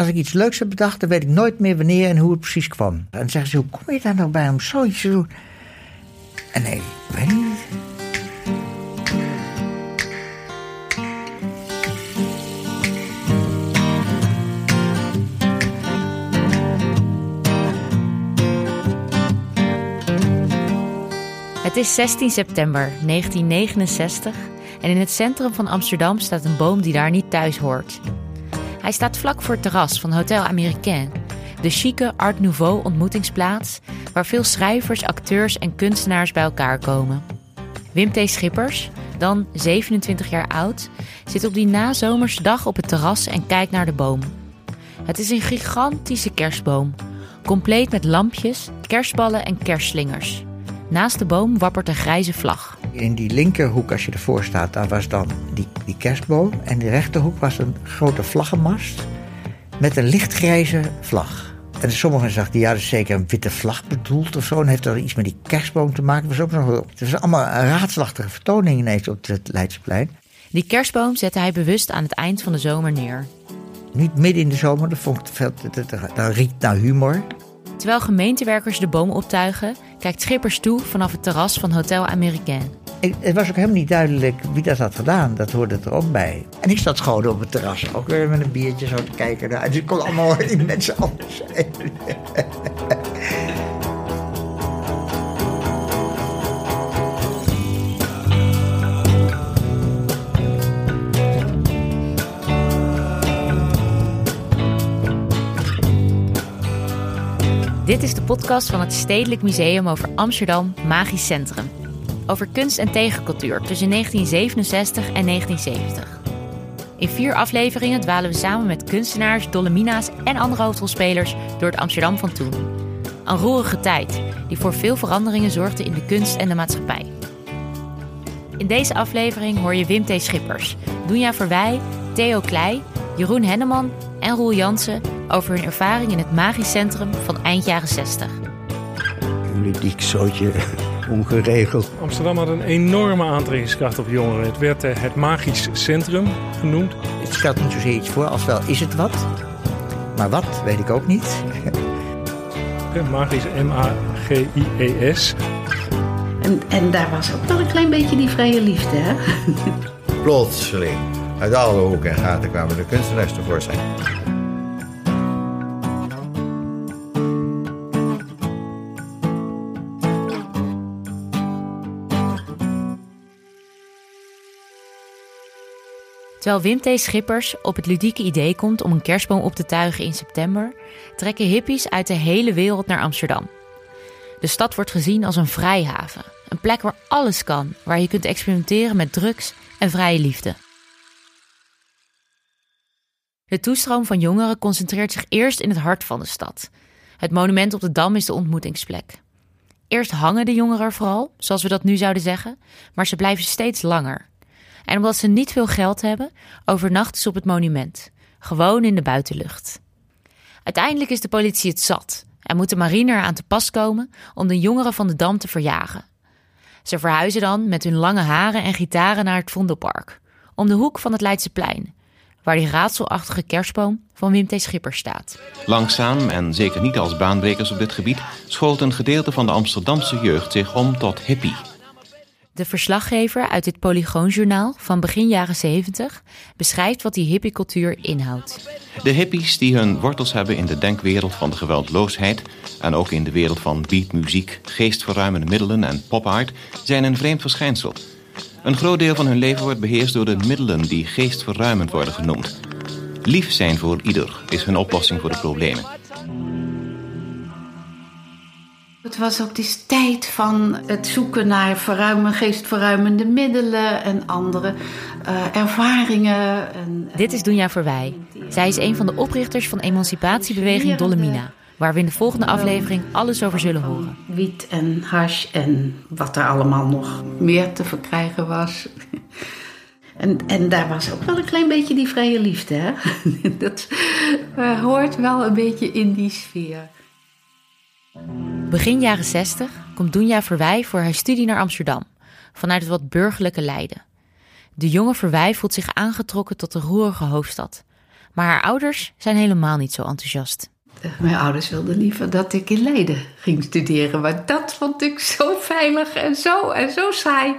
als ik iets leuks heb bedacht, dan weet ik nooit meer wanneer en hoe het precies kwam. En dan zeggen ze, hoe kom je daar nou bij om zoiets te doen? En nee, ik weet. Het is 16 september 1969 en in het centrum van Amsterdam staat een boom die daar niet thuis hoort. Hij staat vlak voor het terras van Hotel Américain, de chique Art Nouveau ontmoetingsplaats waar veel schrijvers, acteurs en kunstenaars bij elkaar komen. Wim T. Schippers, dan 27 jaar oud, zit op die nazomerse dag op het terras en kijkt naar de boom. Het is een gigantische kerstboom, compleet met lampjes, kerstballen en kerstslingers. Naast de boom wappert een grijze vlag. In die linkerhoek, als je ervoor staat, daar was dan die, die kerstboom. En in de rechterhoek was een grote vlaggenmast met een lichtgrijze vlag. En sommigen dachten, ja, dat is zeker een witte vlag bedoeld of zo. En heeft dat iets met die kerstboom te maken. Het was ook nog het was allemaal een raadselachtige vertoning ineens op het Leidseplein. Die kerstboom zette hij bewust aan het eind van de zomer neer. Niet midden in de zomer, dat, vond ik veel, dat, dat, dat riekt naar humor. Terwijl gemeentewerkers de boom optuigen, kijkt Schippers toe vanaf het terras van Hotel Américain. Het was ook helemaal niet duidelijk wie dat had gedaan. Dat hoorde er ook bij. En ik zat gewoon op het terras, ook weer met een biertje zo te kijken. Dus ik kon allemaal die mensen anders zijn. Dit is de podcast van het Stedelijk Museum over Amsterdam Magisch Centrum. Over kunst en tegencultuur tussen 1967 en 1970. In vier afleveringen dwalen we samen met kunstenaars, dolomina's en andere hoofdrolspelers door het Amsterdam van toen. Een roerige tijd die voor veel veranderingen zorgde in de kunst en de maatschappij. In deze aflevering hoor je Wim T. Schippers, Doenja Verwij, Theo Klei, Jeroen Henneman en Roel Jansen over hun ervaring in het magisch centrum van eind jaren 60. Ludiek zootje, ongeregeld. Amsterdam had een enorme aantrekkingskracht op jongeren. Het werd eh, het magisch centrum genoemd. Het stelt niet zozeer iets voor als wel is het wat. Maar wat, weet ik ook niet. Eh, Magisch, M-A-G-I-E-S. En, en daar was ook wel een klein beetje die vrije liefde, hè? Plotseling, uit alle hoeken en gaten kwamen de kunstenaars tevoorschijn. Terwijl Wim T. Schippers op het ludieke idee komt om een kerstboom op te tuigen in september, trekken hippies uit de hele wereld naar Amsterdam. De stad wordt gezien als een vrijhaven, een plek waar alles kan, waar je kunt experimenteren met drugs en vrije liefde. De toestroom van jongeren concentreert zich eerst in het hart van de stad. Het monument op de Dam is de ontmoetingsplek. Eerst hangen de jongeren er vooral, zoals we dat nu zouden zeggen, maar ze blijven steeds langer. En omdat ze niet veel geld hebben, overnachten ze op het monument, gewoon in de buitenlucht. Uiteindelijk is de politie het zat en moet de marine eraan te pas komen om de jongeren van de Dam te verjagen. Ze verhuizen dan met hun lange haren en gitaren naar het Vondelpark, om de hoek van het Leidseplein, waar die raadselachtige kerstboom van Wim T. Schipper staat. Langzaam, en zeker niet als baanbrekers op dit gebied, schoot een gedeelte van de Amsterdamse jeugd zich om tot hippie. De verslaggever uit dit Polygoonjournaal van begin jaren 70 beschrijft wat die hippiecultuur inhoudt. De hippies die hun wortels hebben in de denkwereld van de geweldloosheid en ook in de wereld van beatmuziek, geestverruimende middelen en popart zijn een vreemd verschijnsel. Een groot deel van hun leven wordt beheerst door de middelen die geestverruimend worden genoemd. Lief zijn voor ieder is hun oplossing voor de problemen. Het was ook die tijd van het zoeken naar verruimen, geestverruimende middelen en andere uh, ervaringen. En, Dit is Dunja Verwij. Zij is een van de oprichters van emancipatiebeweging Dolomina, waar we in de volgende aflevering alles over zullen horen. Wiet en hash en wat er allemaal nog meer te verkrijgen was. En, en daar was ook wel een klein beetje die vrije liefde. Hè? Dat uh, hoort wel een beetje in die sfeer. Begin jaren 60 komt Dunja Verwij voor haar studie naar Amsterdam, vanuit het wat burgerlijke Leiden. De jonge Verwij voelt zich aangetrokken tot de roerige hoofdstad, Maar haar ouders zijn helemaal niet zo enthousiast. Mijn ouders wilden liever dat ik in Leiden ging studeren. Maar dat vond ik zo veilig en zo en zo saai.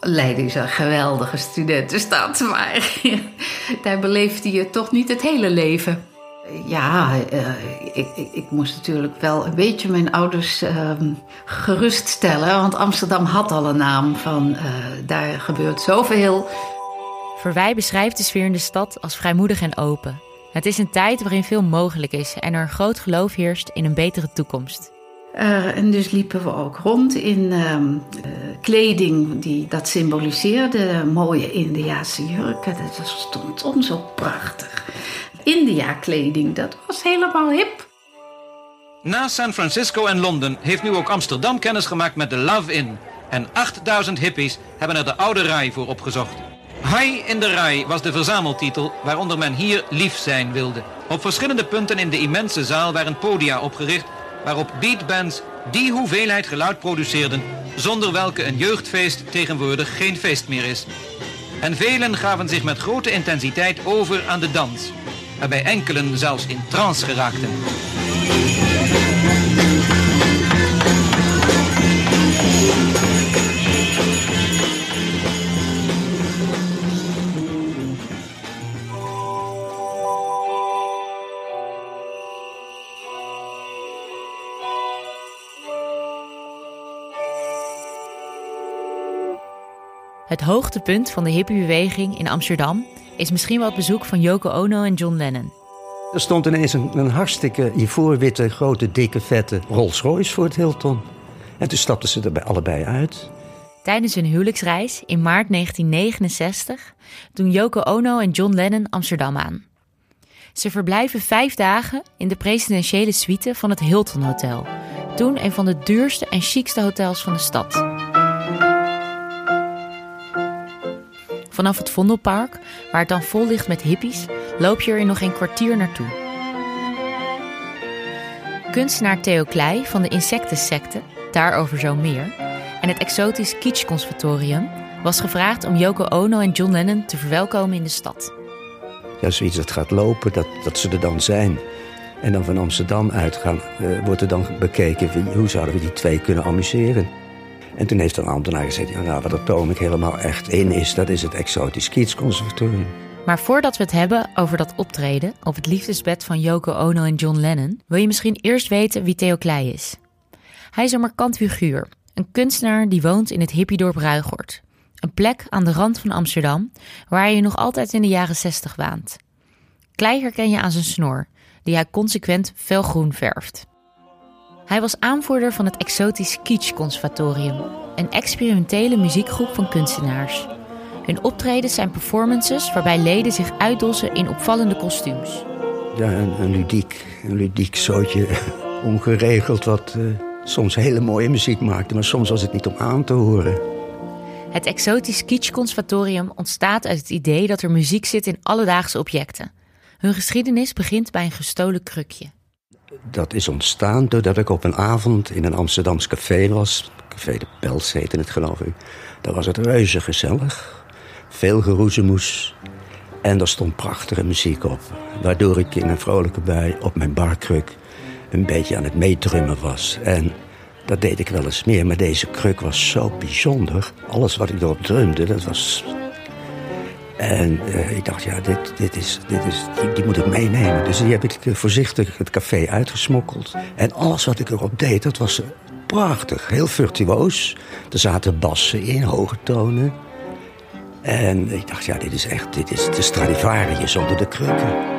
Leiden is een geweldige studentenstad, maar daar beleefde je toch niet het hele leven. Ja, uh, ik, ik, ik, moest natuurlijk wel een beetje mijn ouders uh, geruststellen. Want Amsterdam had al een naam van uh, daar gebeurt zoveel. Verwij beschrijft de sfeer in de stad als vrijmoedig en open. Het is een tijd waarin veel mogelijk is en er groot geloof heerst in een betere toekomst. Uh, en dus liepen we ook rond in uh, kleding die dat symboliseerde. Mooie Indiaanse jurken, dat stond om zo prachtig. India-kleding, dat was helemaal hip. Na San Francisco en Londen heeft nu ook Amsterdam kennis gemaakt met de Love Inn. En 8000 hippies hebben er de oude rij voor opgezocht. High in de Rij was de verzameltitel waaronder men hier lief zijn wilde. Op verschillende punten in de immense zaal waren podia opgericht waarop beatbands die hoeveelheid geluid produceerden zonder welke een jeugdfeest tegenwoordig geen feest meer is. En velen gaven zich met grote intensiteit over aan de dans, waarbij enkelen zelfs in trance geraakten. Het hoogtepunt van de hippiebeweging in Amsterdam is misschien wel het bezoek van Yoko Ono en John Lennon. Er stond ineens een, een hartstikke ivoorwitte, grote, dikke, vette Rolls Royce voor het Hilton. En toen stapten ze er allebei uit. Tijdens hun huwelijksreis in maart 1969 doen Yoko Ono en John Lennon Amsterdam aan. Ze verblijven vijf dagen in de presidentiële suite van het Hilton Hotel. Toen een van de duurste en chicste hotels van de stad. Vanaf het Vondelpark, waar het dan vol ligt met hippies, loop je er in nog een kwartier naartoe. Kunstenaar Theo Klei van de Insectensecte, daarover zo meer, en het exotisch Kitsch Conservatorium was gevraagd om Yoko Ono en John Lennon te verwelkomen in de stad. Ja, zoiets dat gaat lopen, dat, dat ze er dan zijn. En dan van Amsterdam uitgaan, uh, wordt er dan bekeken hoe zouden we die twee kunnen amuseren. En toen heeft een ambtenaar gezegd, ja, nou, wat ik helemaal echt in is, dat is het Exotisch Kietsconservatorium. Maar voordat we het hebben over dat optreden op het liefdesbed van Yoko Ono en John Lennon, wil je misschien eerst weten wie Theo Klei is. Hij is een markant figuur, een kunstenaar die woont in het hippiedorp Ruigort. Een plek aan de rand van Amsterdam, waar je nog altijd in de jaren 60 waant. Klei herken je aan zijn snor, die hij consequent felgroen verft. Hij was aanvoerder van het Exotisch Kitsch Conservatorium, een experimentele muziekgroep van kunstenaars. Hun optredens zijn performances waarbij leden zich uitdossen in opvallende kostuums. Ja, een, een ludiek, een ludiek zootje, ongeregeld, wat uh, soms hele mooie muziek maakte, maar soms was het niet om aan te horen. Het Exotisch Kitsch Conservatorium ontstaat uit het idee dat er muziek zit in alledaagse objecten. Hun geschiedenis begint bij een gestolen krukje dat is ontstaan doordat ik op een avond in een Amsterdams café was. Café de Pels heette het, geloof ik. Daar was het reuze gezellig. Veel geroezemoes. En er stond prachtige muziek op. Waardoor ik in een vrolijke bui op mijn barkruk een beetje aan het meedrummen was. En dat deed ik wel eens meer. Maar deze kruk was zo bijzonder. Alles wat ik erop drumde, dat was en uh, ik dacht, ja, dit, dit is, dit is, die, moet ik meenemen. Dus die heb ik eh, voorzichtig het café uitgesmokkeld. En alles wat ik erop deed, dat was prachtig. Heel virtuoos. Er zaten bassen in, hoge tonen. En ik dacht, ja, dit is echt, dit is de Stradivarius onder de krukken.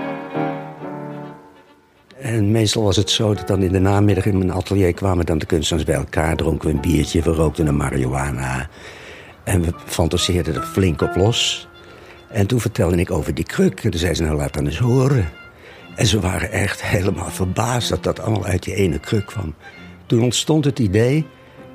En meestal was het zo dat dan in de namiddag in mijn atelier kwamen dan de kunstenaars bij elkaar, dronken we een biertje, we rookten een marihuana. En we fantaseerden er flink op los. En toen vertelde ik over die kruk. En toen zei ze, nou laat dan eens horen. En ze waren echt helemaal verbaasd dat dat allemaal uit die ene kruk kwam. Toen ontstond het idee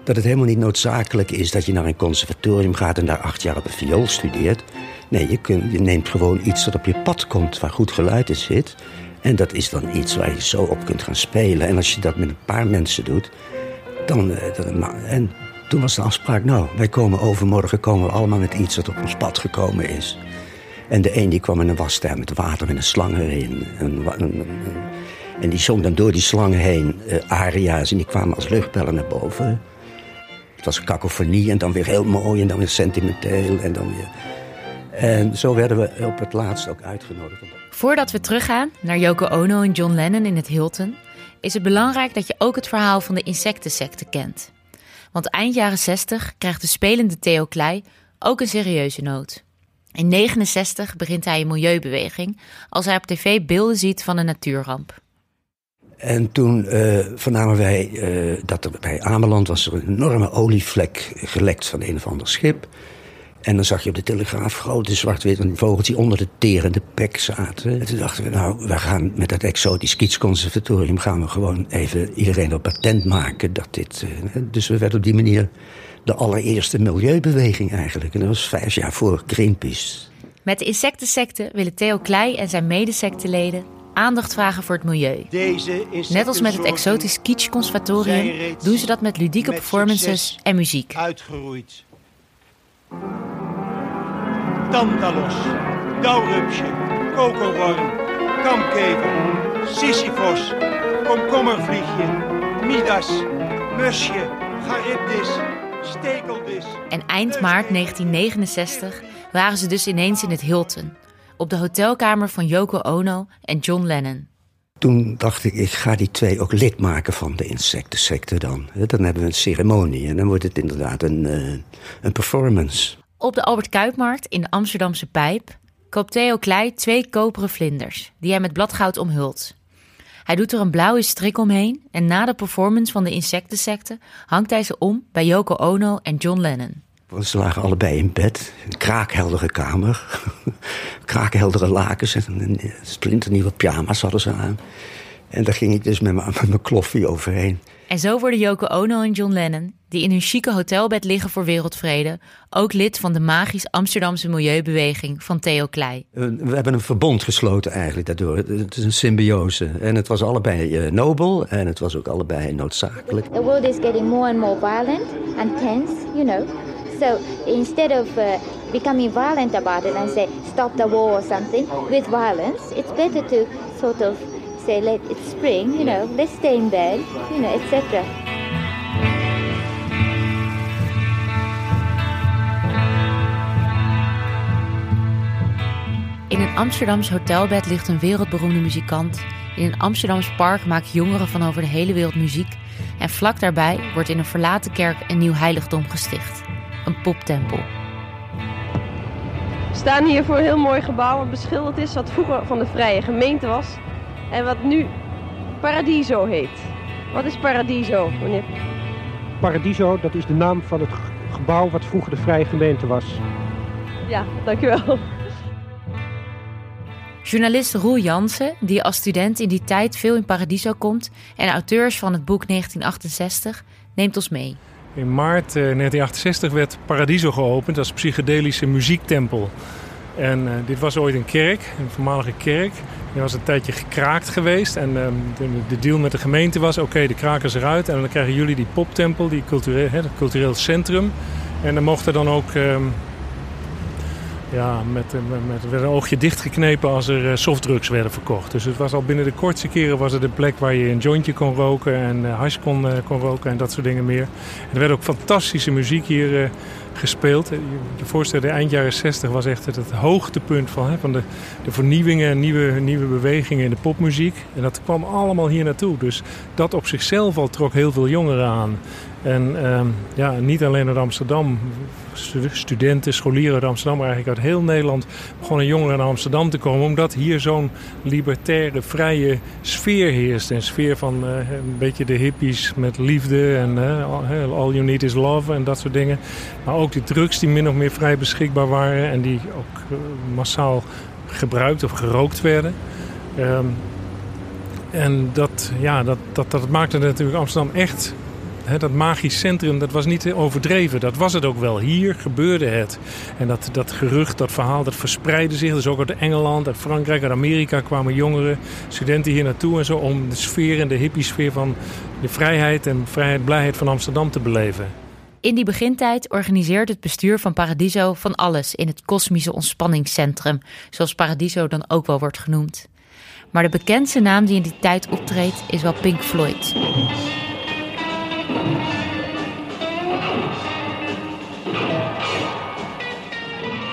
dat het helemaal niet noodzakelijk is... dat je naar een conservatorium gaat en daar acht jaar op een viool studeert. Nee, je, je neemt gewoon iets dat op je pad komt waar goed geluid in zit. En dat is dan iets waar je zo op kunt gaan spelen. En als je dat met een paar mensen doet, dan... Eh, en toen was de afspraak, nou, wij komen overmorgen komen we allemaal met iets dat op ons pad gekomen is. En de een die kwam in een wasster met water met een slang erin. En, en die zong dan door die slangen heen uh, aria's en die kwamen als luchtbellen naar boven. Het was kakofonie en dan weer heel mooi en dan weer sentimenteel en dan weer... En zo werden we op het laatst ook uitgenodigd. Voordat we teruggaan naar Yoko Ono en John Lennon in het Hilton, is het belangrijk dat je ook het verhaal van de insectensecte kent. Want eind jaren 60 krijgt de spelende Theo Klei ook een serieuze noot. In 69 begint hij een milieubeweging als hij op tv beelden ziet van een natuurramp. En toen uh, vernamen wij uh, dat er bij Ameland was er een enorme olievlek gelekt van een of ander schip. En dan zag je op de telegraaf grote zwart-wit vogels die onder de terende pek zaten. En toen dachten we, nou, we gaan met dat exotisch kietsconservatorium gaan we gewoon even iedereen op patent maken dat dit. Uh, dus we werden op die manier de allereerste milieubeweging eigenlijk. En dat was vijf jaar voor Greenpeace. Met de insectensecte willen Theo Klei en zijn medesecteleden aandacht vragen voor het milieu. Net als met het exotisch Kitsch Conservatorium doen ze dat met ludieke performances en muziek. Uitgeroeid. Tantalos, dauwrupsje, kokoworm, kamkever, sisyfos, komkommervliegje, midas, musje, charybdis, stekeldis. En eind maart 1969 waren ze dus ineens in het Hilton, op de hotelkamer van Yoko Ono en John Lennon. Toen dacht ik, ik ga die twee ook lid maken van de insectensecte dan. Dan hebben we een ceremonie en dan wordt het inderdaad een, uh, een performance. Op de Albert Kuipmarkt in de Amsterdamse Pijp koopt Theo Klei twee koperen vlinders, die hij met bladgoud omhult. Hij doet er een blauwe strik omheen en na de performance van de insectensecte hangt hij ze om bij Yoko Ono en John Lennon. Ze lagen allebei in bed, een kraakheldere kamer, kraakheldere lakens en splinternieuwe pyjama's hadden ze aan. En daar ging ik dus met mijn kloffie overheen. En zo worden Yoko Ono en John Lennon, die in hun chique hotelbed liggen voor wereldvrede, ook lid van de magisch Amsterdamse milieubeweging van Theo Klei. We hebben een verbond gesloten eigenlijk daardoor. Het is een symbiose. En het was allebei uh, nobel en het was ook allebei noodzakelijk. The world is getting more and more violent and tense, you know. So instead of uh, becoming violent about it and say stop the war or something with violence, it's better to sort of say let it spring, you know, let's stay in bed, you know, etc. In een Amsterdams hotelbed ligt een wereldberoemde muzikant. In een Amsterdams park maken jongeren van over de hele wereld muziek. En vlak daarbij wordt in een verlaten kerk een nieuw heiligdom gesticht. Een poptempel. We staan hier voor een heel mooi gebouw wat beschilderd is, wat vroeger van de Vrije Gemeente was. En wat nu Paradiso heet. Wat is Paradiso, meneer? Paradiso, dat is de naam van het gebouw wat vroeger de Vrije Gemeente was. Ja, dankjewel. Journalist Roel Jansen, die als student in die tijd veel in Paradiso komt en auteurs van het boek 1968, neemt ons mee. In maart 1968 eh, werd Paradiso geopend als psychedelische muziektempel. En uh, dit was ooit een kerk, een voormalige kerk. Die was een tijdje gekraakt geweest. En uh, de, de, deal met de gemeente was: oké, de krakers eruit. En dan krijgen jullie die poptempel, die cultureel, cultureel centrum. En dan mochten dan ook. Uh, ja, met, met, met, een oogje dichtgeknepen als er softdrugs werden verkocht. Dus het was al binnen de kortste keren was het een plek waar je een jointje kon roken en uh, hash kon, kon roken en dat soort dingen meer. Er werd ook fantastische muziek hier gespeeld. Je voorstellen, eind jaren 60 was echt het, het hoogtepunt van, hè, van de, de vernieuwingen en nieuwe, nieuwe bewegingen in de popmuziek. En dat kwam allemaal hier naartoe. Dus dat op zichzelf al trok heel veel jongeren aan. En ehm, ja, niet alleen uit Amsterdam, studenten, scholieren uit Amsterdam, maar eigenlijk uit heel Nederland begonnen jongeren naar Amsterdam te komen. Omdat hier zo'n libertaire, vrije sfeer heerst. Een sfeer van uh, een beetje de hippies met liefde en uh, all you need is love en dat soort dingen. Maar ook die drugs die min of meer vrij beschikbaar waren en die ook uh, massaal gebruikt of gerookt werden. Um, en dat, ja, dat, dat, dat maakte natuurlijk Amsterdam echt dat magisch centrum, dat was niet overdreven. Dat was het ook wel. Hier gebeurde het. En dat, dat gerucht, dat verhaal, dat verspreidde zich. Dus ook uit Engeland, uit Frankrijk, uit Amerika kwamen jongeren, studenten hier naartoe en zo... om de sfeer en de hippie-sfeer van de vrijheid en vrijheid, blijheid van Amsterdam te beleven. In die begintijd organiseert het bestuur van Paradiso van alles in het kosmische ontspanningscentrum, zoals Paradiso dan ook wel wordt genoemd. Maar de bekendste naam die in die tijd optreedt is wel Pink Floyd.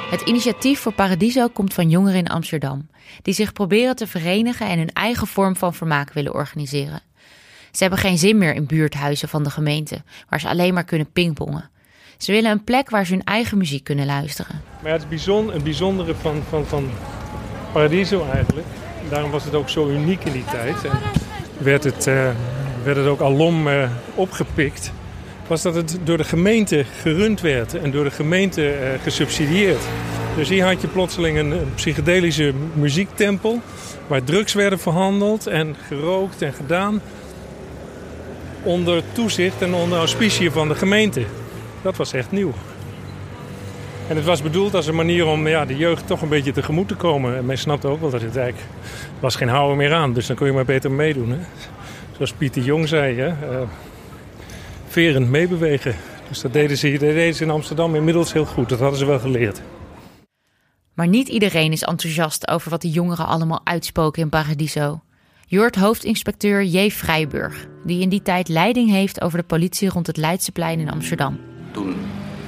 Het initiatief voor Paradiso komt van jongeren in Amsterdam, die zich proberen te verenigen en hun eigen vorm van vermaak willen organiseren. Ze hebben geen zin meer in buurthuizen van de gemeente, waar ze alleen maar kunnen pingpongen. Ze willen een plek waar ze hun eigen muziek kunnen luisteren. Maar het bijzonder, bijzondere van, van, van Paradiso eigenlijk, daarom was het ook zo uniek in die tijd. En werd het, uh, werd het ook alom uh, opgepikt. Was dat het door de gemeente gerund werd en door de gemeente uh, gesubsidieerd. Dus hier had je plotseling een, psychedelische muziektempel. Waar drugs werden verhandeld en gerookt en gedaan. Onder toezicht en onder auspiciën van de gemeente. Dat was echt nieuw. En het was bedoeld als een manier om ja, de jeugd toch een beetje tegemoet te komen. En men snapte ook wel dat het eigenlijk was geen houden meer aan. Dus dan kon je maar beter meedoen. Hè? Zoals Pieter Jong zei, hè? Uh, verend meebewegen. Dus dat deden, ze, dat deden ze in Amsterdam inmiddels heel goed. Dat hadden ze wel geleerd. Maar niet iedereen is enthousiast over wat de jongeren allemaal uitspoken in Paradiso. Jort hoofdinspecteur J. Vrijburg, die in die tijd leiding heeft over de politie rond het Leidseplein in Amsterdam. Toen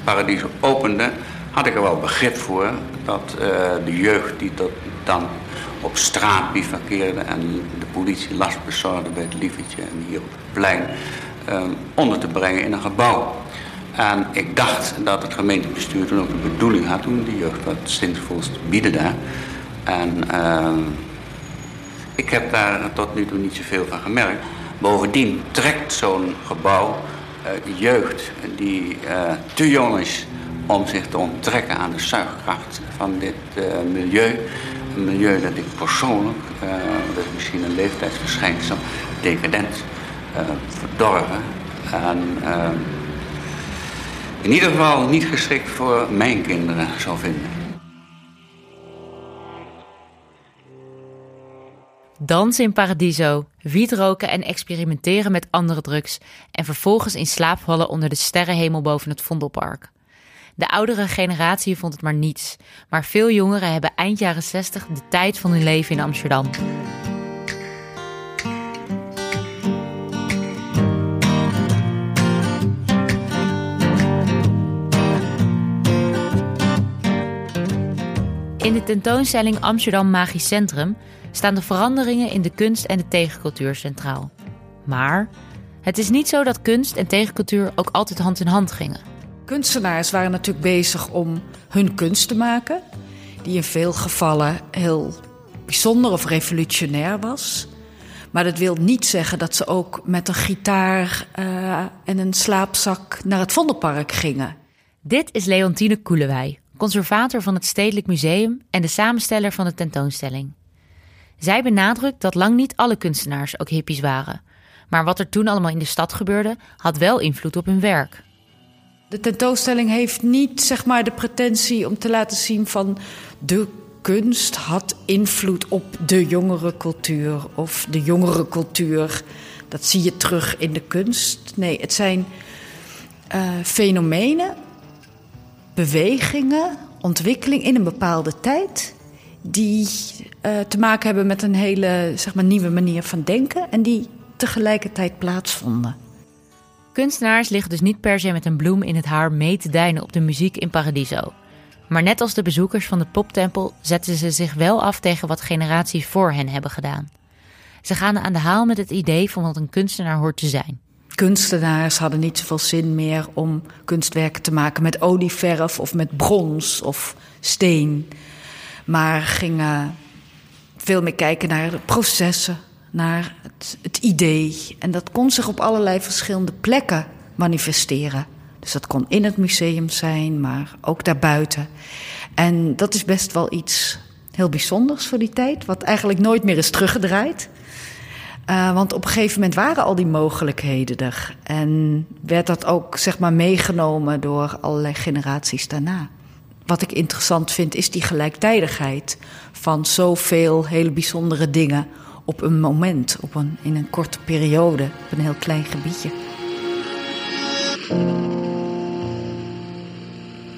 Paradiso opende, had ik er wel begrip voor dat uh, de jeugd die tot dan op straat bivakkeerde en de politie last bezorgde bij het lievertje en hier op het plein uh, onder te brengen in een gebouw. En ik dacht dat het gemeentebestuur toen ook de bedoeling had om de jeugd wat zinvols te bieden daar. En uh, ik heb daar tot nu toe niet zoveel van gemerkt. Bovendien trekt zo'n gebouw uh, jeugd die uh, te jong is om zich te onttrekken aan de zuigkracht van dit uh, milieu. Een milieu dat ik persoonlijk, dat is misschien een leeftijdsverschijnsel, decadent, verdorven en in ieder geval niet geschikt voor mijn kinderen zou vinden. Dansen in Paradiso, wiet roken en experimenteren met andere drugs en vervolgens in slaap vallen onder de sterrenhemel boven het Vondelpark. De oudere generatie vond het maar niets, maar veel jongeren hebben eind jaren 60 de tijd van hun leven in Amsterdam. In de tentoonstelling Amsterdam Magisch Centrum staan de veranderingen in de kunst en de tegencultuur centraal. Maar het is niet zo dat kunst en tegencultuur ook altijd hand in hand gingen. Kunstenaars waren natuurlijk bezig om hun kunst te maken, die in veel gevallen heel bijzonder of revolutionair was. Maar dat wil niet zeggen dat ze ook met een gitaar uh, en een slaapzak naar het Vondelpark gingen. Dit is Leontine Koelewij, conservator van het Stedelijk Museum en de samensteller van de tentoonstelling. Zij benadrukt dat lang niet alle kunstenaars ook hippies waren. Maar wat er toen allemaal in de stad gebeurde, had wel invloed op hun werk. De tentoonstelling heeft niet zeg maar, de pretentie om te laten zien van de kunst had invloed op de jongere cultuur of de jongere cultuur. Dat zie je terug in de kunst. Nee, het zijn uh, fenomenen, bewegingen, ontwikkeling in een bepaalde tijd die uh, te maken hebben met een hele zeg maar, nieuwe manier van denken en die tegelijkertijd plaatsvonden. Kunstenaars liggen dus niet per se met een bloem in het haar mee te deinen op de muziek in Paradiso. Maar net als de bezoekers van de poptempel zetten ze zich wel af tegen wat generaties voor hen hebben gedaan. Ze gaan aan de haal met het idee van wat een kunstenaar hoort te zijn. Kunstenaars hadden niet zoveel zin meer om kunstwerken te maken met olieverf of met brons of steen. Maar gingen veel meer kijken naar de processen, naar het, het, idee. En dat kon zich op allerlei verschillende plekken manifesteren. Dus dat kon in het museum zijn, maar ook daarbuiten. En dat is best wel iets heel bijzonders voor die tijd, wat eigenlijk nooit meer is teruggedraaid. Uh, want op een gegeven moment waren al die mogelijkheden er. En werd dat ook zeg maar meegenomen door allerlei generaties daarna. Wat ik interessant vind is die gelijktijdigheid van zoveel hele bijzondere dingen op een moment, op een, in een korte periode, op een heel klein gebiedje.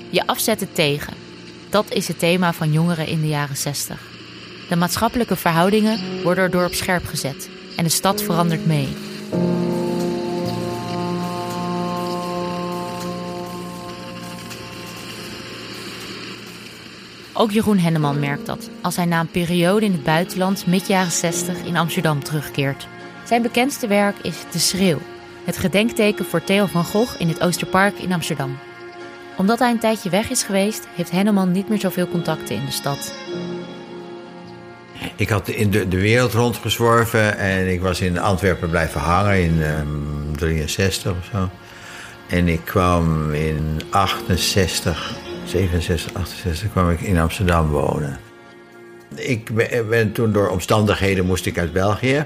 Je afzetten tegen. Dat is het thema van jongeren in de jaren 60. De maatschappelijke verhoudingen worden erdoor op scherp gezet en de stad verandert mee. Ook Jeroen Henneman merkt dat als hij na een periode in het buitenland mid jaren 60 in Amsterdam terugkeert. Zijn bekendste werk is De Schreeuw, het gedenkteken voor Theo van Gogh in het Oosterpark in Amsterdam. Omdat hij een tijdje weg is geweest, heeft Henneman niet meer zoveel contacten in de stad. Ik had in de, de wereld rondgezworven en ik was in Antwerpen blijven hangen in um, 63 of zo. En ik kwam in 68, 67, 68 kwam ik in Amsterdam wonen. Ik ben, toen door omstandigheden moest ik uit België.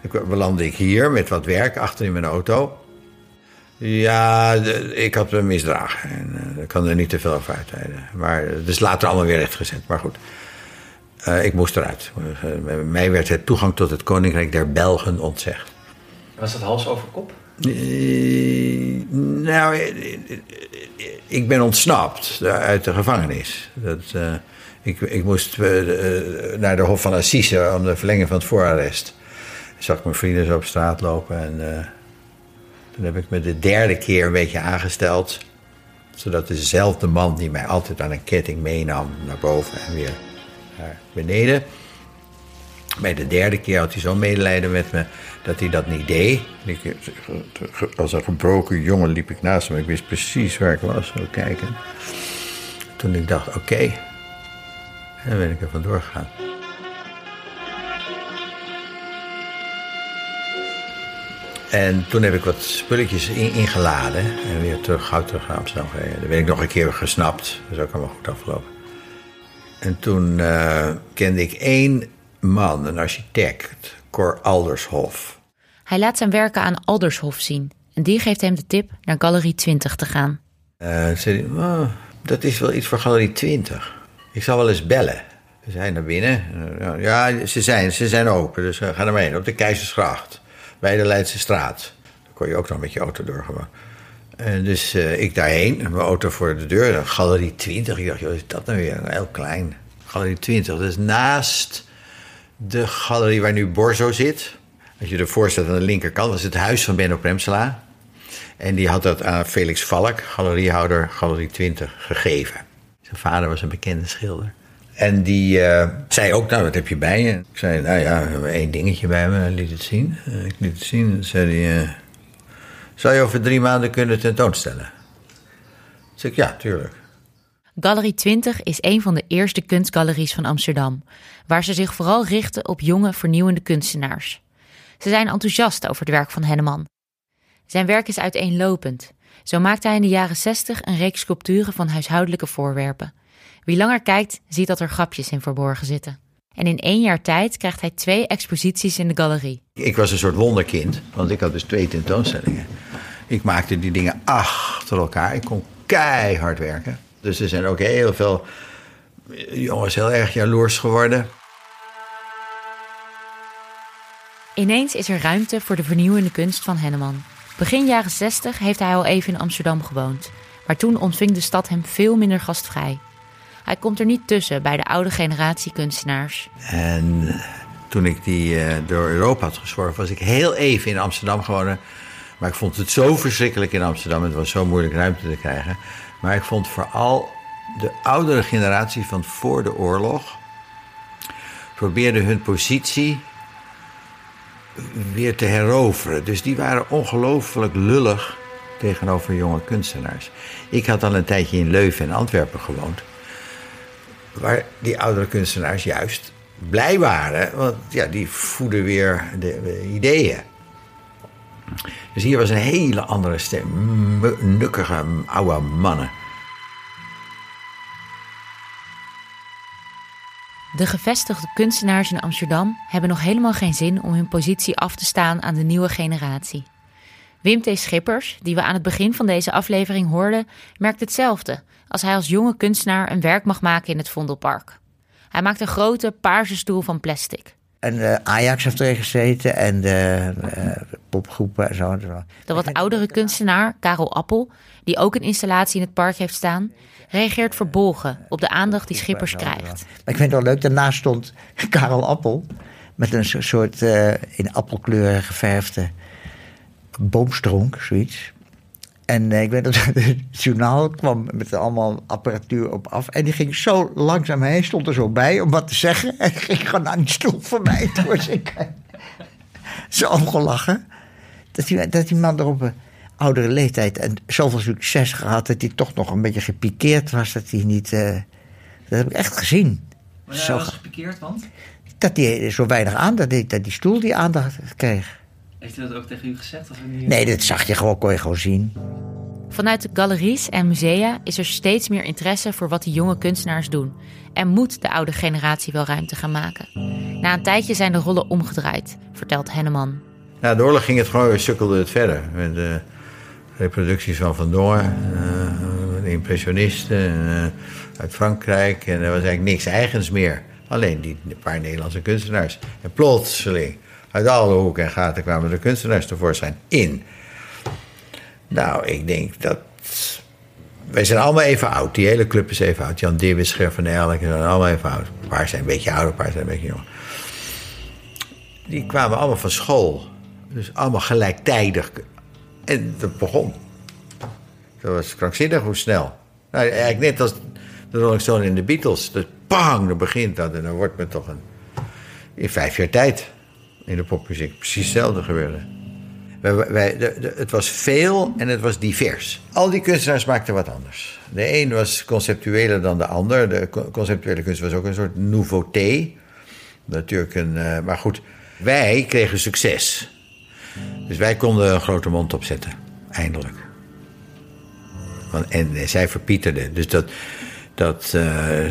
Ik belandde ik hier met wat werk achter in mijn auto. Ja, ik had me misdragen. En ik kan er niet te veel over uitweiden. Maar het is later allemaal weer rechtgezet. Maar goed. Uh, ik moest eruit. Uh, mij werd het toegang tot het Koninkrijk der Belgen ontzegd. Was dat hals over kop? nou, ik ben ontsnapt uit de gevangenis. Dat, ik, ik, moest naar de Hof van Assise om de verlenging van het voorarrest. Ik zag mijn vrienden zo op straat lopen en toen heb ik me de derde keer een beetje aangesteld. Zodat dezelfde man die mij altijd aan een ketting meenam naar boven en weer naar beneden. Bij de derde keer had hij zo'n medelijden met me dat hij dat niet deed. Ik, als een gebroken jongen liep ik naast hem. Ik wist precies waar ik was, zo kijken. Toen ik dacht, oké. Okay. En dan ben ik er vandoor gegaan. En toen heb ik wat spulletjes in, ingeladen en weer terug, gauw terug naar Amsterdam gereden. Daar ben ik nog een keer gesnapt. Dat is ook allemaal goed afgelopen. En toen uh, kende ik één man, een architect, Cor Aldershof. Hij laat zijn werken aan Aldershof zien. En die geeft hem de tip naar Galerie 20 te gaan. Uh, zei hij, oh, dat is wel iets voor Galerie 20. Ik zal wel eens bellen. We zijn naar binnen. Ja, ze zijn, ze zijn open, dus ga er maar heen. Op de Keizersgracht bij de Leidse straat. Daar kon je ook nog met je auto doorgaan. En dus uh, ik daarheen, mijn auto voor de deur, galerie 20. Ik dacht, joh, is dat nou weer? Heel klein. Galerie 20, dat is naast de galerie waar nu Borzo zit. Als je ervoor staat aan de linkerkant, dat is het huis van Benno Premsela. En die had dat aan Felix Valk, galeriehouder Galerie 20, gegeven. Zijn vader was een bekende schilder. En die uh, zei ook, nou, wat heb je bij je? Ik zei, nou ja, we hebben één dingetje bij me, liet het zien. Uh, ik liet het zien en zei hij, uh, zou je over drie maanden kunnen tentoonstellen? Ik zei, ja, tuurlijk. Galerie 20 is een van de eerste kunstgaleries van Amsterdam, waar ze zich vooral richten op jonge, vernieuwende kunstenaars. Ze zijn enthousiast over het werk van Henneman. Zijn werk is uiteenlopend. Zo maakte hij in de jaren 60 een reeks sculpturen van huishoudelijke voorwerpen. Wie langer kijkt, ziet dat er grapjes in verborgen zitten. En in één jaar tijd krijgt hij twee exposities in de galerie. Ik was een soort wonderkind, want ik had dus twee tentoonstellingen. Ik maakte die dingen achter elkaar. Ik kon keihard werken. Dus er zijn ook heel veel jongens heel erg jaloers geworden. Ineens is er ruimte voor de vernieuwende kunst van Henneman. Begin jaren 60 heeft hij al even in Amsterdam gewoond. Maar toen ontving de stad hem veel minder gastvrij. Hij komt er niet tussen bij de oude generatie kunstenaars. En toen ik die uh, door Europa had gezworven, was ik heel even in Amsterdam gewonnen. Maar ik vond het zo verschrikkelijk in Amsterdam. Het was zo moeilijk ruimte te krijgen. Maar ik vond vooral de oudere generatie van voor de oorlog probeerde hun positie weer te heroveren. Dus die waren ongelooflijk lullig tegenover jonge kunstenaars. Ik had al een tijdje in Leuven en Antwerpen gewoond. Waar die oudere kunstenaars juist blij waren. Want ja, die voeden weer de, de ideeën. Dus hier was een hele andere stem. Nukkige oude mannen. De gevestigde kunstenaars in Amsterdam hebben nog helemaal geen zin om hun positie af te staan aan de nieuwe generatie. Wim T. Schippers, die we aan het begin van deze aflevering hoorden, merkt hetzelfde als hij als jonge kunstenaar een werk mag maken in het Vondelpark. Hij maakt een grote paarse stoel van plastic. En Ajax heeft erin gezeten en de eh, popgroepen en zo. De wat oudere kunstenaar, Karel Appel, die ook een installatie in het park heeft staan, reageert verbolgen op de aandacht die Schippers krijgt. Maar ik vind het wel leuk, daarnaast stond Karel Appel met een so- soort eh, in appelkleuren geverfde boomstronk, zoiets. En eh, ik weet dat het journaal kwam met allemaal apparatuur op af. En die ging zo langzaam heen, stond er zo bij om wat te zeggen. En ging gewoon aan die stoel voor mij. Toen ik zo omgelachen. Dat die, dat die man er op een oudere leeftijd en zoveel succes gehad... dat hij toch nog een beetje gepikeerd was. Dat hij niet... eh, dat heb ik echt gezien. Maar hij was ge- gepikeerd, want? dat hij zo weinig aandacht, dat die stoel die aandacht kreeg. Heeft hij dat ook tegen u gezegd? Of niet? Nee, dat zag je gewoon, kon je gewoon zien. Vanuit de galeries en musea is er steeds meer interesse voor wat die jonge kunstenaars doen. En moet de oude generatie wel ruimte gaan maken. Na een tijdje zijn de rollen omgedraaid, vertelt Henneman. Na de oorlog ging het gewoon weer, sukkelde het verder. Met de reproducties van Van Dongen, eh, de impressionisten eh, uit Frankrijk. En er was eigenlijk niks eigens meer. Alleen die paar Nederlandse kunstenaars. En plotseling, uit alle hoeken en gaten kwamen de kunstenaars tevoorschijn in. Nou, ik denk dat... Wij zijn allemaal even oud. Die hele club is even oud. Jan Dibbes, Ger van Elk, zijn allemaal even oud. Een paar zijn een beetje ouder, een paar zijn een beetje jonger. Die kwamen allemaal van school. Dus allemaal gelijktijdig. En dat begon. Dat was krankzinnig hoe snel. Nou, eigenlijk net als de Rolling Stones en de Beatles. Dat bang, dan begint dat. En dan wordt men toch een... In vijf jaar tijd in de popmuziek. Precies hetzelfde gebeurde. Wij, wij, de, het was veel en het was divers. Al die kunstenaars maakten wat anders. De een was conceptueler dan de ander. De co- conceptuele kunst was ook een soort nouveauté. Natuurlijk een... eh, maar goed, wij kregen succes. Dus wij konden een grote mond opzetten. Eindelijk. En zij verpieterden. Dus dat... Dat eh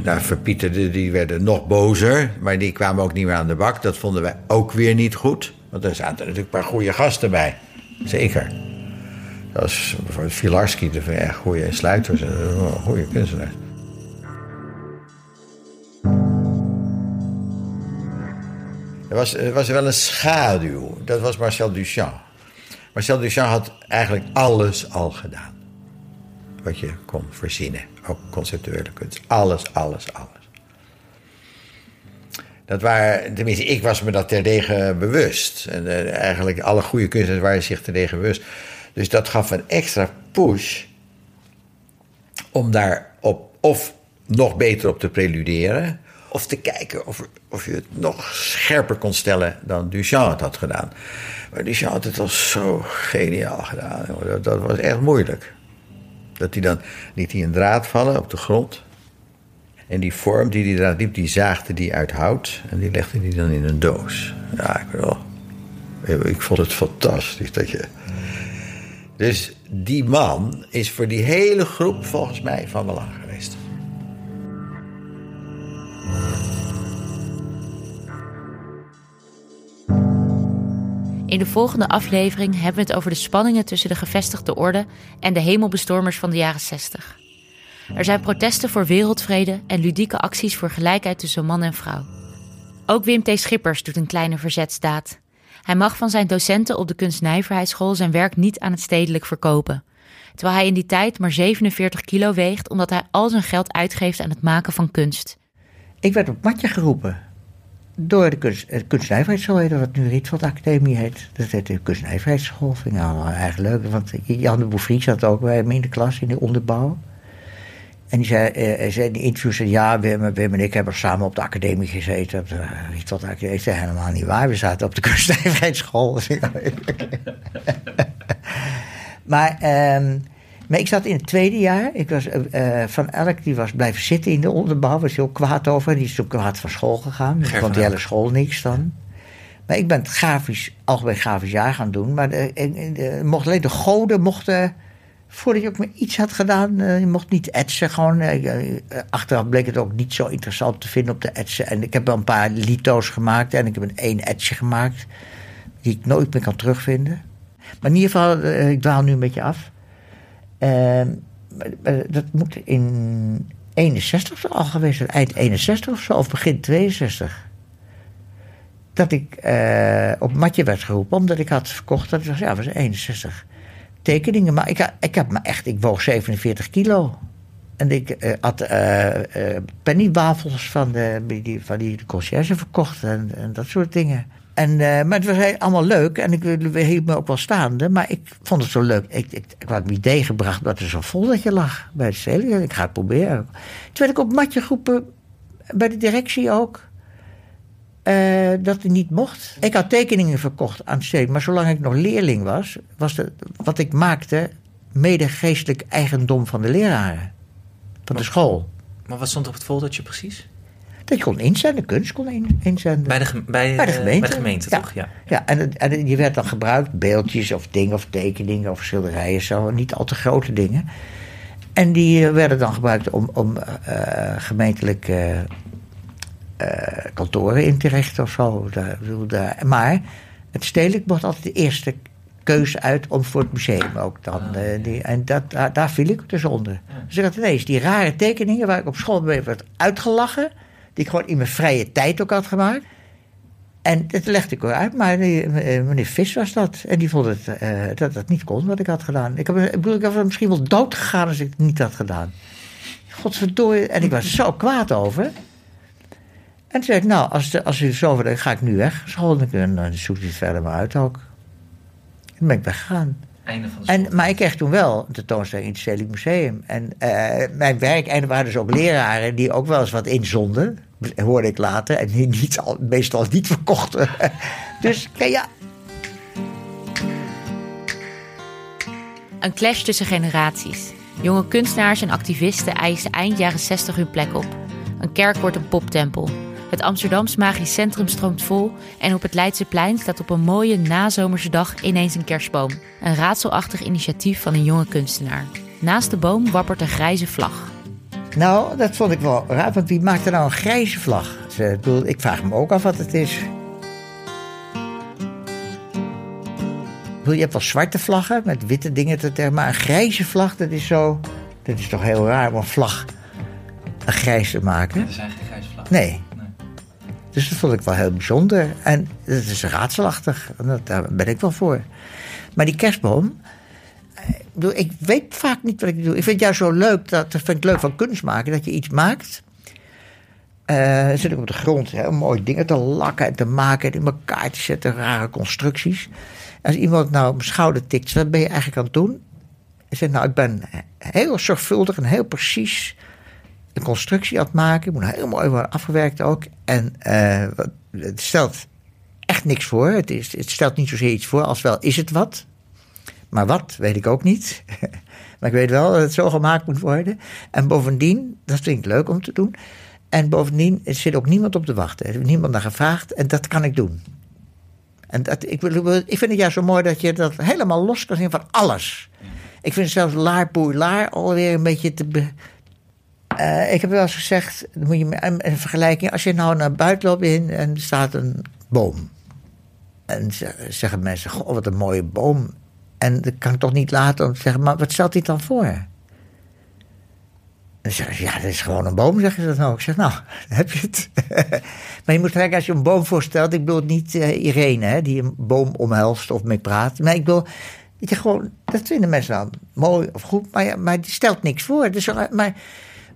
nou, verpieterden, die werden nog bozer. Maar die kwamen ook niet meer aan de bak. Dat vonden wij ook weer niet goed. Want er zaten natuurlijk een paar goede gasten bij. Zeker. Dat was bijvoorbeeld Filarski, de echt goede sluiters. eh, Goede kunstenaars. Er was, er was wel een schaduw. Dat was Marcel Duchamp. Marcel Duchamp had eigenlijk alles al gedaan. Wat je kon verzinnen. Ook conceptuele kunst. Alles, alles, alles. Dat waren, tenminste, ik was me dat terdege bewust. En eh, eigenlijk alle goede kunstenaars waren zich terdege bewust. Dus dat gaf een extra push om daar op of nog beter op te preluderen. Of te kijken of, of je het nog scherper kon stellen dan Duchamp het had gedaan. Maar Duchamp had het al zo geniaal gedaan. dat was echt moeilijk. Dat hij dan liet hij een draad vallen op de grond. En die vorm die die draad liep, die zaagde die uit hout. En die legde die dan in een doos. Ja, ik wel. Ik vond het fantastisch dat je. Dus die man is voor die hele groep volgens mij van belang In de volgende aflevering hebben we het over de spanningen tussen de gevestigde orde en de hemelbestormers van de jaren 60. Er zijn protesten voor wereldvrede en ludieke acties voor gelijkheid tussen man en vrouw. Ook Wim T. Schippers doet een kleine verzetsdaad. Hij mag van zijn docenten op de kunstnijverheidsschool zijn werk niet aan het stedelijk verkopen. Terwijl hij in die tijd maar 47 kilo weegt omdat hij al zijn geld uitgeeft aan het maken van kunst. Ik werd op matje geroepen. Door de kunst, eh, kunstnijverheidsschool, heette wat nu Rietveld Academie heet. Dat heette de kunstnijverheidsschool. Vind ik allemaal erg leuk. Want Jan de Bouffry zat ook bij me in de klas, in de onderbouw. En die zei, eh, hij zei in die interview, zei, ja, Wim, Wim en ik hebben samen op de academie gezeten. Op de Rietveld Academie. Ik zei, helemaal niet waar. We zaten op de kunstnijverheidsschool. maar, ehm, maar ik zat in het tweede jaar. Ik was, eh, eh, van Elk die was blijven zitten in de onderbouw. Was heel kwaad over. Die is toen kwaad van school gegaan. Ik van vond die hele school niks dan. Maar ik ben het grafisch, algemeen grafisch jaar gaan doen. Maar de, en- en- en mocht alleen de goden mochten... Voordat je ook maar iets had gedaan, eh, je mocht niet etsen. Gewoon, eh, eh, achteraf bleek het ook niet zo interessant te vinden op de etsen. En ik heb wel een paar lito's gemaakt en ik heb een één etsje gemaakt. Die ik nooit meer kan terugvinden. Maar in ieder geval, eh, ik dwaal nu een beetje af. Ehm, dat moet in 61 al geweest zijn. Eind 61 of zo, of begin 62. dat ik eh, op matje werd geroepen. Omdat ik had verkocht, dat was, ja, was 61 tekeningen. Maar ik, ik heb me echt, ik woog 47 kilo. En ik eh, had eh, pennywafels van, de, die, van die conciërge verkocht en, en dat soort dingen. En, eh, maar het was allemaal leuk en ik hield me ook wel staande. Maar ik vond het zo leuk. Ik, ik, ik had een idee gebracht dat er zo vol dat je lag bij de stedelijk. Ik ga het proberen. Toen werd ik op matje geroepen bij de directie ook. eh, dat het niet mocht. Ik had tekeningen verkocht aan het. Maar zolang ik nog leerling was, was het, wat ik maakte mede geestelijk eigendom van de leraren. Van de school. Maar wat stond op het foldertje precies? Dat je kon inzenden, kunst kon in- inzenden. Bij de, bij, Bij de eh, gemeente. bij de gemeente, Ja. toch? Ja. Ja, en, en je werd dan gebruikt, beeldjes of dingen of tekeningen of schilderijen, zo, niet al te grote dingen. En die eh, werden dan gebruikt om, om eh, gemeentelijk eh, kantoren in te richten of zo. Maar het stedelijk wordt altijd de eerste keuze uit om voor het museum ook dan. eh, die, en dat, daar, daar viel ik dus onder. Dus ik had ineens die rare tekeningen waar ik op school mee werd uitgelachen, die ik gewoon in mijn vrije tijd ook had gemaakt. En dat legde ik wel uit, maar eh, meneer Vis was dat. En die vond het, eh, dat het niet kon wat ik had gedaan. Ik, heb, ik bedoel, ik was misschien wel dood gegaan als ik het niet had gedaan. Godverdorie. En ik was zo kwaad over. En toen zei ik, nou, als, de- als u zo dan ga ik nu weg. School, dan, dan zoekt u het verder maar uit ook. En ben ik weggegaan. Einde van de En, maar ik kreeg toen wel een tentoonstelling in het Stedelijk Museum. En eh, mijn werk, en er waren dus ook leraren die ook wel eens wat inzonden. Hoorde ik later. En die niet al, meestal niet verkochten. dus ja, Een clash tussen generaties. Jonge kunstenaars en activisten eisen eind jaren 60 hun plek op. Een kerk wordt een poptempel. Het Amsterdams Magisch Centrum stroomt vol en op het Leidseplein staat op een mooie nazomerse dag ineens een kerstboom. Een raadselachtig initiatief van een jonge kunstenaar. Naast de boom wappert een grijze vlag. nou, dat vond ik wel raar. Want wie maakt er nou een grijze vlag? Ik, bedoel, ik vraag me ook af wat het is. Ik bedoel, Je hebt wel zwarte vlaggen met witte dingen te tegen, maar een grijze vlag, dat is zo. Dat is toch heel raar om een vlag een grijs te maken. Er zijn geen grijze vlaggen. Nee. Dus dat vond ik wel heel bijzonder. En het is raadselachtig. Dat, daar ben ik wel voor. Maar die kerstboom. eh, Ik, weet vaak niet wat ik doe. Ik vind het juist zo leuk. Dat, dat vind ik leuk van kunst maken. Dat je iets maakt. dan zit ik op de grond heel mooi dingen te lakken en te maken. En in elkaar te zetten. Rare constructies. Als iemand nou op mijn schouder tikt. Wat ben je eigenlijk aan het doen? Ik zeg, nou, ik ben heel zorgvuldig en heel precies een constructie aan het maken. Moet heel mooi worden afgewerkt ook. En eh, het stelt echt niks voor. Het, is, het stelt niet zozeer iets voor als wel is het wat. Maar wat, weet ik ook niet. maar ik weet wel dat het zo gemaakt moet worden. En bovendien, dat vind ik leuk om te doen. En bovendien, er zit ook niemand op te wachten. Er heeft niemand naar gevraagd en dat kan ik doen. En dat, ik, wil, ik vind het juist zo mooi dat je dat helemaal los kan zien van alles. Ik vind zelfs laar poei laar alweer een beetje te... eh, ik heb wel eens gezegd, moet je een, vergelijking. Als je nou naar buiten loopt in en er staat een boom. En ze- zeggen mensen, goh, wat een mooie boom. En dat kan ik toch niet laten om te zeggen, maar wat stelt hij dan voor? En zeggen ze, ja, dat is gewoon een boom, zeggen ze dan ook. Ik zeg, nou, heb je het. maar je moet kijken, als je een boom voorstelt, ik bedoel niet eh, Irene, hè, die een boom omhelst of mee praat. Maar ik bedoel, dat je gewoon, dat vinden mensen dan mooi of goed, maar, maar die stelt niks voor. Dus, eh, maar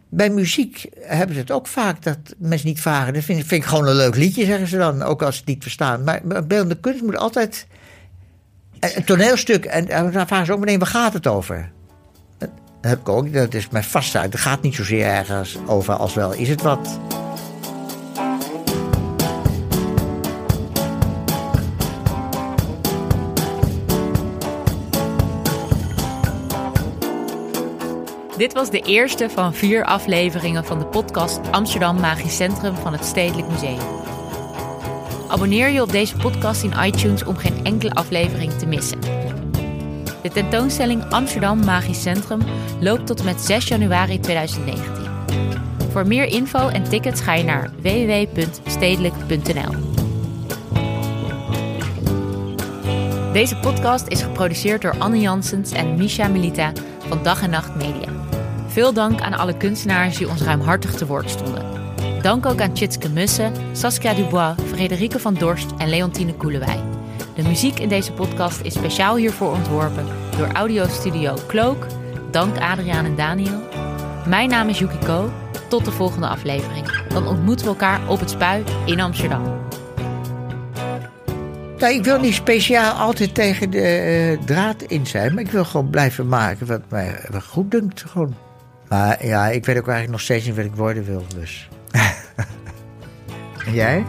bij muziek hebben ze het ook vaak dat mensen niet vragen. Dat vind, vind ik gewoon een leuk liedje, zeggen ze dan, ook als ze het niet verstaan. Maar, beeldende kunst moet altijd. Een een toneelstuk, en, dan vragen ze ook meteen, waar gaat het over? Dat heb ik ook, dat is mijn vast uit. Het gaat niet zozeer ergens over als wel is het wat. Dit was de eerste van vier afleveringen van de podcast Amsterdam Magisch Centrum van het Stedelijk Museum. Abonneer je op deze podcast in iTunes om geen enkele aflevering te missen. De tentoonstelling Amsterdam Magisch Centrum loopt tot en met 6 januari 2019. Voor meer info en tickets ga je naar www.stedelijk.nl. Deze podcast is geproduceerd door Anne Janssens en Misha Melita van Dag en Nacht Media. Veel dank aan alle kunstenaars die ons ruimhartig te woord stonden. Dank ook aan Tjitske Mussen, Saskia Dubois, Frederike van Dorst en Leontine Koelewij. De muziek in deze podcast is speciaal hiervoor ontworpen door audiostudio Cloak. Dank Adriaan en Daniel. Mijn naam is Yukiko. Tot de volgende aflevering. Dan ontmoeten we elkaar op het Spui in Amsterdam. Ik wil niet speciaal altijd tegen de eh, draad in zijn, maar ik wil gewoon blijven maken wat mij goed dunkt. Gewoon. Maar ja, ik weet ook eigenlijk nog steeds niet wat ik worden wil. Dus. en jij?